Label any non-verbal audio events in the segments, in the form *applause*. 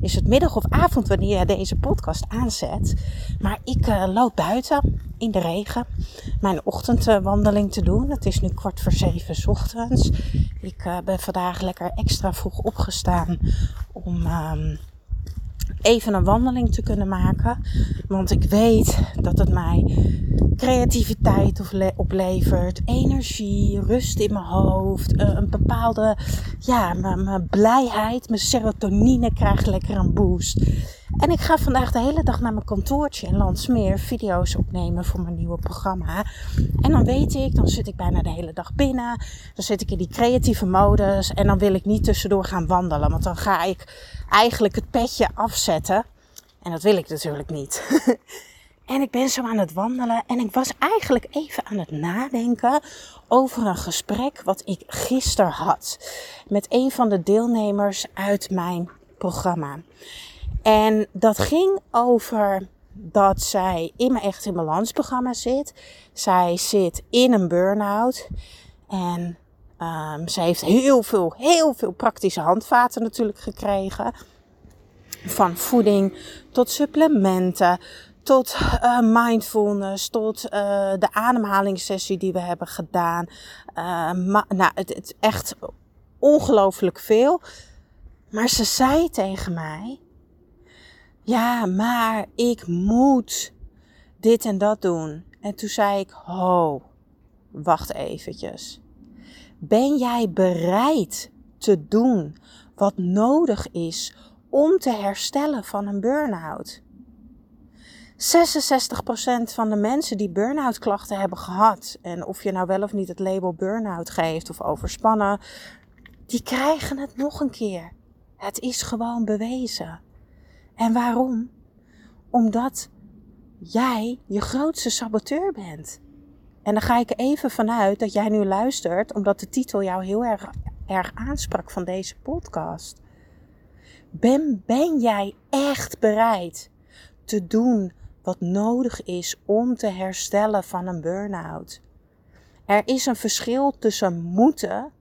is het middag of avond wanneer je deze podcast aanzet. Maar ik uh, loop buiten in de regen mijn ochtendwandeling te doen. Het is nu kwart voor zeven ochtends. Ik uh, ben vandaag lekker extra vroeg opgestaan om um, even een wandeling te kunnen maken. Want ik weet dat het mij creativiteit oplevert, energie, rust in mijn hoofd, eh, een bepaalde, ja, mijn blijheid, mijn serotonine krijgt lekker een boost. En ik ga vandaag de hele dag naar mijn kantoortje in Landsmeer video's opnemen voor mijn nieuwe programma. En dan weet ik, dan zit ik bijna de hele dag binnen. Dan zit ik in die creatieve modus. En dan wil ik niet tussendoor gaan wandelen. Want dan ga ik eigenlijk het petje afzetten. En dat wil ik natuurlijk niet. *laughs* En ik ben zo aan het wandelen en ik was eigenlijk even aan het nadenken over een gesprek wat ik gisteren had met een van de deelnemers uit mijn programma. En dat ging over dat zij in mijn Echt in Balans programma zit. Zij zit in een burn-out. En um, zij heeft heel veel, heel veel praktische handvaten natuurlijk gekregen. Van voeding tot supplementen, tot uh, mindfulness, tot uh, de ademhalingssessie die we hebben gedaan. Uh, nou, het, het echt ongelooflijk veel. Maar ze zei tegen mij: Ja, maar ik moet dit en dat doen. En toen zei ik: Ho, wacht eventjes. Ben jij bereid te doen wat nodig is om te herstellen van een burn-out? 66% van de mensen die burn-out klachten hebben gehad, en of je nou wel of niet het label burn-out geeft of overspannen, die krijgen het nog een keer. Het is gewoon bewezen. En waarom? Omdat jij je grootste saboteur bent. En dan ga ik even vanuit dat jij nu luistert, omdat de titel jou heel erg, erg aansprak van deze podcast. Ben, ben jij echt bereid te doen wat nodig is om te herstellen van een burn-out. Er is een verschil tussen moeten,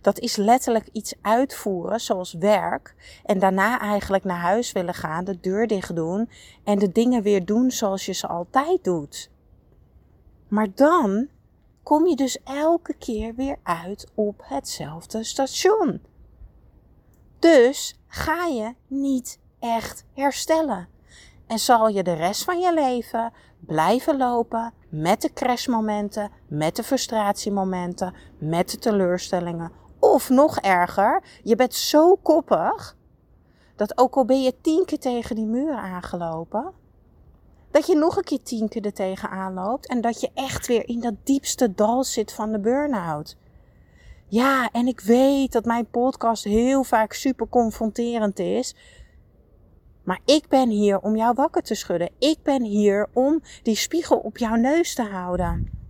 dat is letterlijk iets uitvoeren, zoals werk, en daarna eigenlijk naar huis willen gaan, de deur dicht doen en de dingen weer doen zoals je ze altijd doet. Maar dan kom je dus elke keer weer uit op hetzelfde station. Dus ga je niet echt herstellen. En zal je de rest van je leven blijven lopen met de crashmomenten, met de frustratiemomenten, met de teleurstellingen. Of nog erger, je bent zo koppig dat ook al ben je tien keer tegen die muur aangelopen, dat je nog een keer tien keer er tegenaan loopt en dat je echt weer in dat diepste dal zit van de burn-out. Ja, en ik weet dat mijn podcast heel vaak super confronterend is. Maar ik ben hier om jou wakker te schudden. Ik ben hier om die spiegel op jouw neus te houden.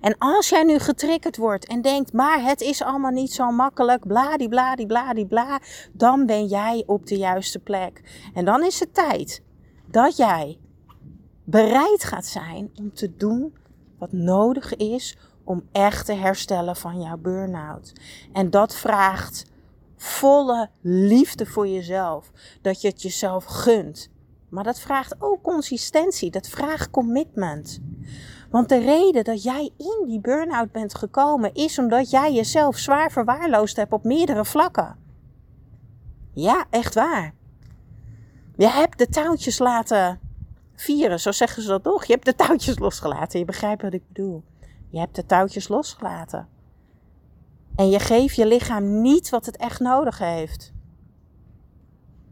En als jij nu getriggerd wordt en denkt, maar het is allemaal niet zo makkelijk, bladibladibladibla, bla, dan ben jij op de juiste plek. En dan is het tijd dat jij bereid gaat zijn om te doen wat nodig is om echt te herstellen van jouw burn-out. En dat vraagt volle liefde voor jezelf. Dat je het jezelf gunt. Maar dat vraagt ook consistentie. Dat vraagt commitment. Want de reden dat jij in die burn-out bent gekomen is omdat jij jezelf zwaar verwaarloosd hebt op meerdere vlakken. Ja, echt waar. Je hebt de touwtjes laten vieren, zo zeggen ze dat toch? Je hebt de touwtjes losgelaten. Je begrijpt wat ik bedoel. Je hebt de touwtjes losgelaten. En je geeft je lichaam niet wat het echt nodig heeft.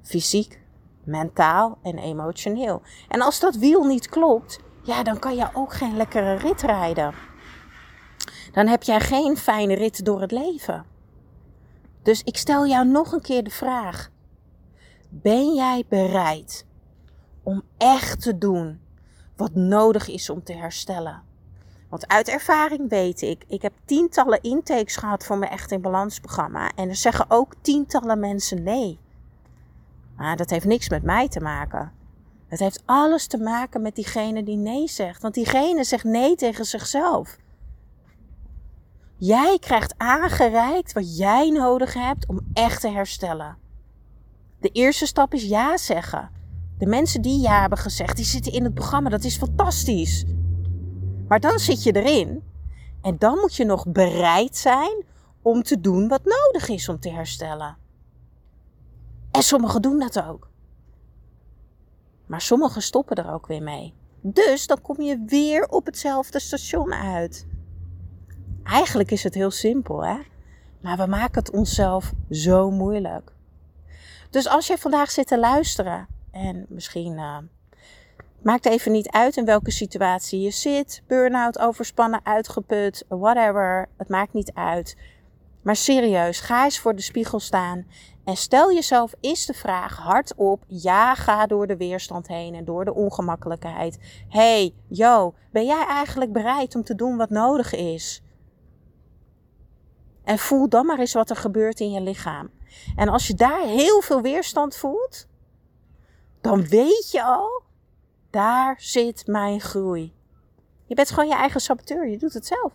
Fysiek, mentaal en emotioneel. En als dat wiel niet klopt, ja, dan kan je ook geen lekkere rit rijden. Dan heb jij geen fijne rit door het leven. Dus ik stel jou nog een keer de vraag: ben jij bereid om echt te doen wat nodig is om te herstellen? Want uit ervaring weet ik, ik heb tientallen intakes gehad voor mijn Echt in Balans programma. En er zeggen ook tientallen mensen nee. Maar dat heeft niks met mij te maken. Het heeft alles te maken met diegene die nee zegt. Want diegene zegt nee tegen zichzelf. Jij krijgt aangereikt wat jij nodig hebt om echt te herstellen. De eerste stap is ja zeggen. De mensen die ja hebben gezegd, die zitten in het programma. Dat is fantastisch. Maar dan zit je erin. En dan moet je nog bereid zijn om te doen wat nodig is om te herstellen. En sommigen doen dat ook. Maar sommigen stoppen er ook weer mee. Dus dan kom je weer op hetzelfde station uit. Eigenlijk is het heel simpel, hè? Maar we maken het onszelf zo moeilijk. Dus als je vandaag zit te luisteren en misschien uh, maakt even niet uit in welke situatie je zit, burn-out, overspannen, uitgeput, whatever, het maakt niet uit. Maar serieus, ga eens voor de spiegel staan en stel jezelf eens de vraag hardop. Ja, ga door de weerstand heen en door de ongemakkelijkheid. Hey, yo, ben jij eigenlijk bereid om te doen wat nodig is? En voel dan maar eens wat er gebeurt in je lichaam. En als je daar heel veel weerstand voelt, dan weet je al, daar zit mijn groei. Je bent gewoon je eigen saboteur, je doet het zelf.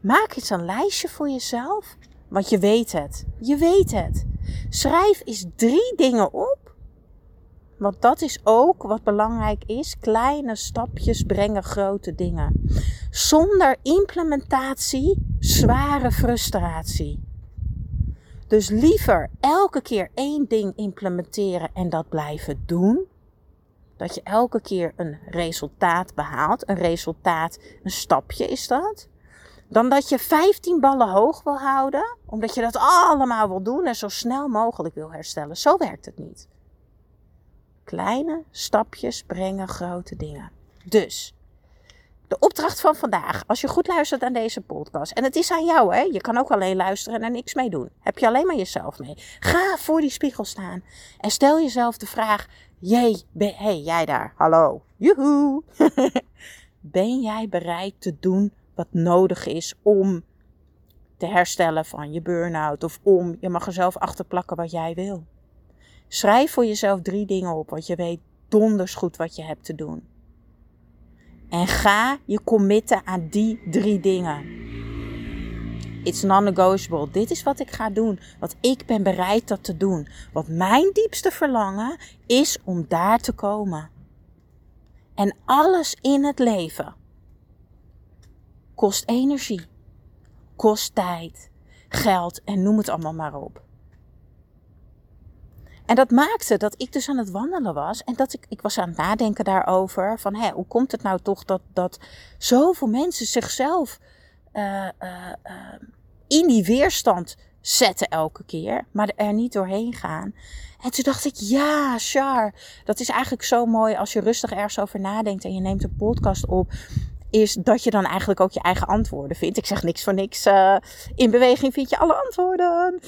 Maak eens een lijstje voor jezelf, want je weet het. Je weet het. Schrijf eens drie dingen op. Want dat is ook wat belangrijk is. Kleine stapjes brengen grote dingen. Zonder implementatie zware frustratie. Dus liever elke keer één ding implementeren en dat blijven doen. Dat je elke keer een resultaat behaalt. Een resultaat, een stapje is dat. Dan dat je 15 ballen hoog wil houden, omdat je dat allemaal wil doen en zo snel mogelijk wil herstellen. Zo werkt het niet. Kleine stapjes brengen grote dingen. Dus de opdracht van vandaag, als je goed luistert aan deze podcast, en het is aan jou, hè? Je kan ook alleen luisteren en er niks mee doen. Heb je alleen maar jezelf mee. Ga voor die spiegel staan en stel jezelf de vraag: Jee, ben, hey, jij daar, hallo, joehoe. *laughs* ben jij bereid te doen wat nodig is om te herstellen van je burn-out? Of om, je mag er zelf achter plakken wat jij wil. Schrijf voor jezelf drie dingen op, want je weet donders goed wat je hebt te doen. En ga je committen aan die drie dingen. It's non-negotiable. Dit is wat ik ga doen. Want ik ben bereid dat te doen. Want mijn diepste verlangen is om daar te komen. En alles in het leven kost energie, kost tijd, geld en noem het allemaal maar op. En dat maakte dat ik dus aan het wandelen was en dat ik, ik was aan het nadenken daarover. Van hé, hoe komt het nou toch dat, dat zoveel mensen zichzelf uh, uh, uh, in die weerstand zetten elke keer, maar er niet doorheen gaan. En toen dacht ik, ja, Char, dat is eigenlijk zo mooi als je rustig ergens over nadenkt en je neemt een podcast op is dat je dan eigenlijk ook je eigen antwoorden vindt. Ik zeg niks voor niks. Uh, in beweging vind je alle antwoorden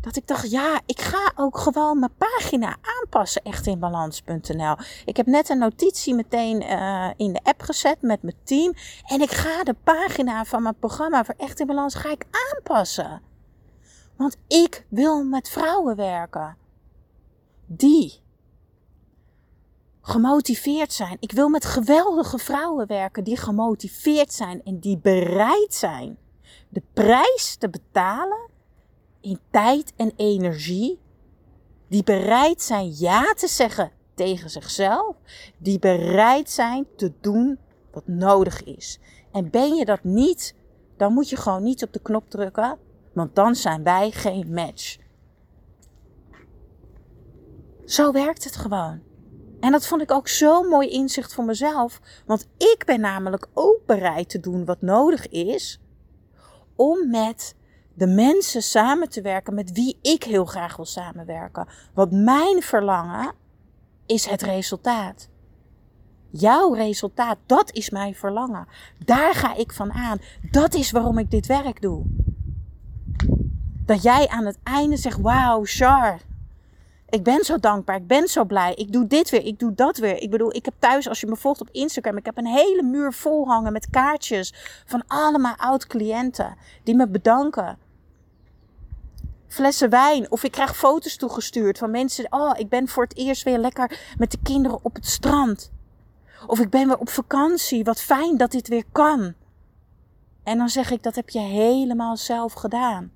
dat ik dacht, ja, ik ga ook gewoon mijn pagina aanpassen, echt in balans.nl. Ik heb net een notitie meteen uh, in de app gezet met mijn team. En ik ga de pagina van mijn programma voor Echt in Balans ga ik aanpassen. Want ik wil met vrouwen werken. Die gemotiveerd zijn. Ik wil met geweldige vrouwen werken die gemotiveerd zijn en die bereid zijn de prijs te betalen in tijd en energie, die bereid zijn ja te zeggen tegen zichzelf, die bereid zijn te doen wat nodig is. En ben je dat niet, dan moet je gewoon niet op de knop drukken, want dan zijn wij geen match. Zo werkt het gewoon. En dat vond ik ook zo'n mooi inzicht voor mezelf, want ik ben namelijk ook bereid te doen wat nodig is om met de mensen samen te werken met wie ik heel graag wil samenwerken. Wat mijn verlangen is het resultaat. Jouw resultaat, dat is mijn verlangen. Daar ga ik van aan. Dat is waarom ik dit werk doe. Dat jij aan het einde zegt: Wauw, Char. Ik ben zo dankbaar. Ik ben zo blij. Ik doe dit weer. Ik doe dat weer. Ik bedoel, ik heb thuis, als je me volgt op Instagram, ik heb een hele muur vol hangen met kaartjes van allemaal oud-cliënten die me bedanken flessen wijn. Of ik krijg foto's toegestuurd van mensen. Oh, ik ben voor het eerst weer lekker met de kinderen op het strand. Of ik ben weer op vakantie. Wat fijn dat dit weer kan. En dan zeg ik, dat heb je helemaal zelf gedaan.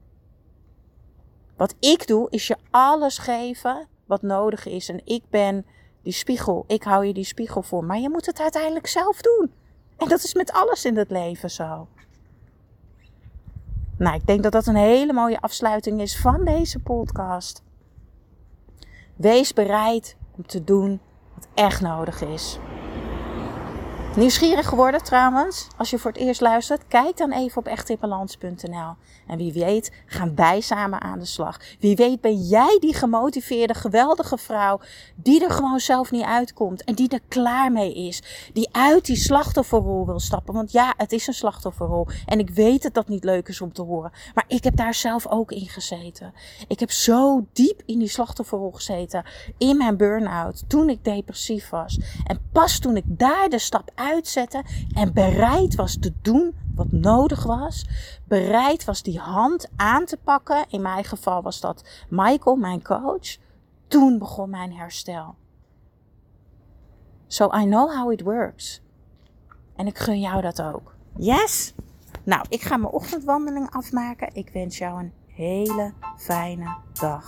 Wat ik doe, is je alles geven wat nodig is. En ik ben die spiegel. Ik hou je die spiegel voor. Maar je moet het uiteindelijk zelf doen. En dat is met alles in het leven zo. Nou, ik denk dat dat een hele mooie afsluiting is van deze podcast. Wees bereid om te doen wat echt nodig is. Nieuwsgierig geworden trouwens? Als je voor het eerst luistert, kijk dan even op echtinbalans.nl. En wie weet gaan wij samen aan de slag. Wie weet ben jij die gemotiveerde, geweldige vrouw die er gewoon zelf niet uitkomt. En die er klaar mee is. Die uit die slachtofferrol wil stappen. Want ja, het is een slachtofferrol. En ik weet dat dat niet leuk is om te horen. Maar ik heb daar zelf ook in gezeten. Ik heb zo diep in die slachtofferrol gezeten. In mijn burn-out. Toen ik depressief was. En pas toen ik daar de stap uitzette en bereid was te doen wat nodig was, bereid was die hand aan te pakken. In mijn geval was dat Michael, mijn coach. Toen begon mijn herstel. So I know how it works. En ik gun jou dat ook. Yes? Nou, ik ga mijn ochtendwandeling afmaken. Ik wens jou een hele fijne dag.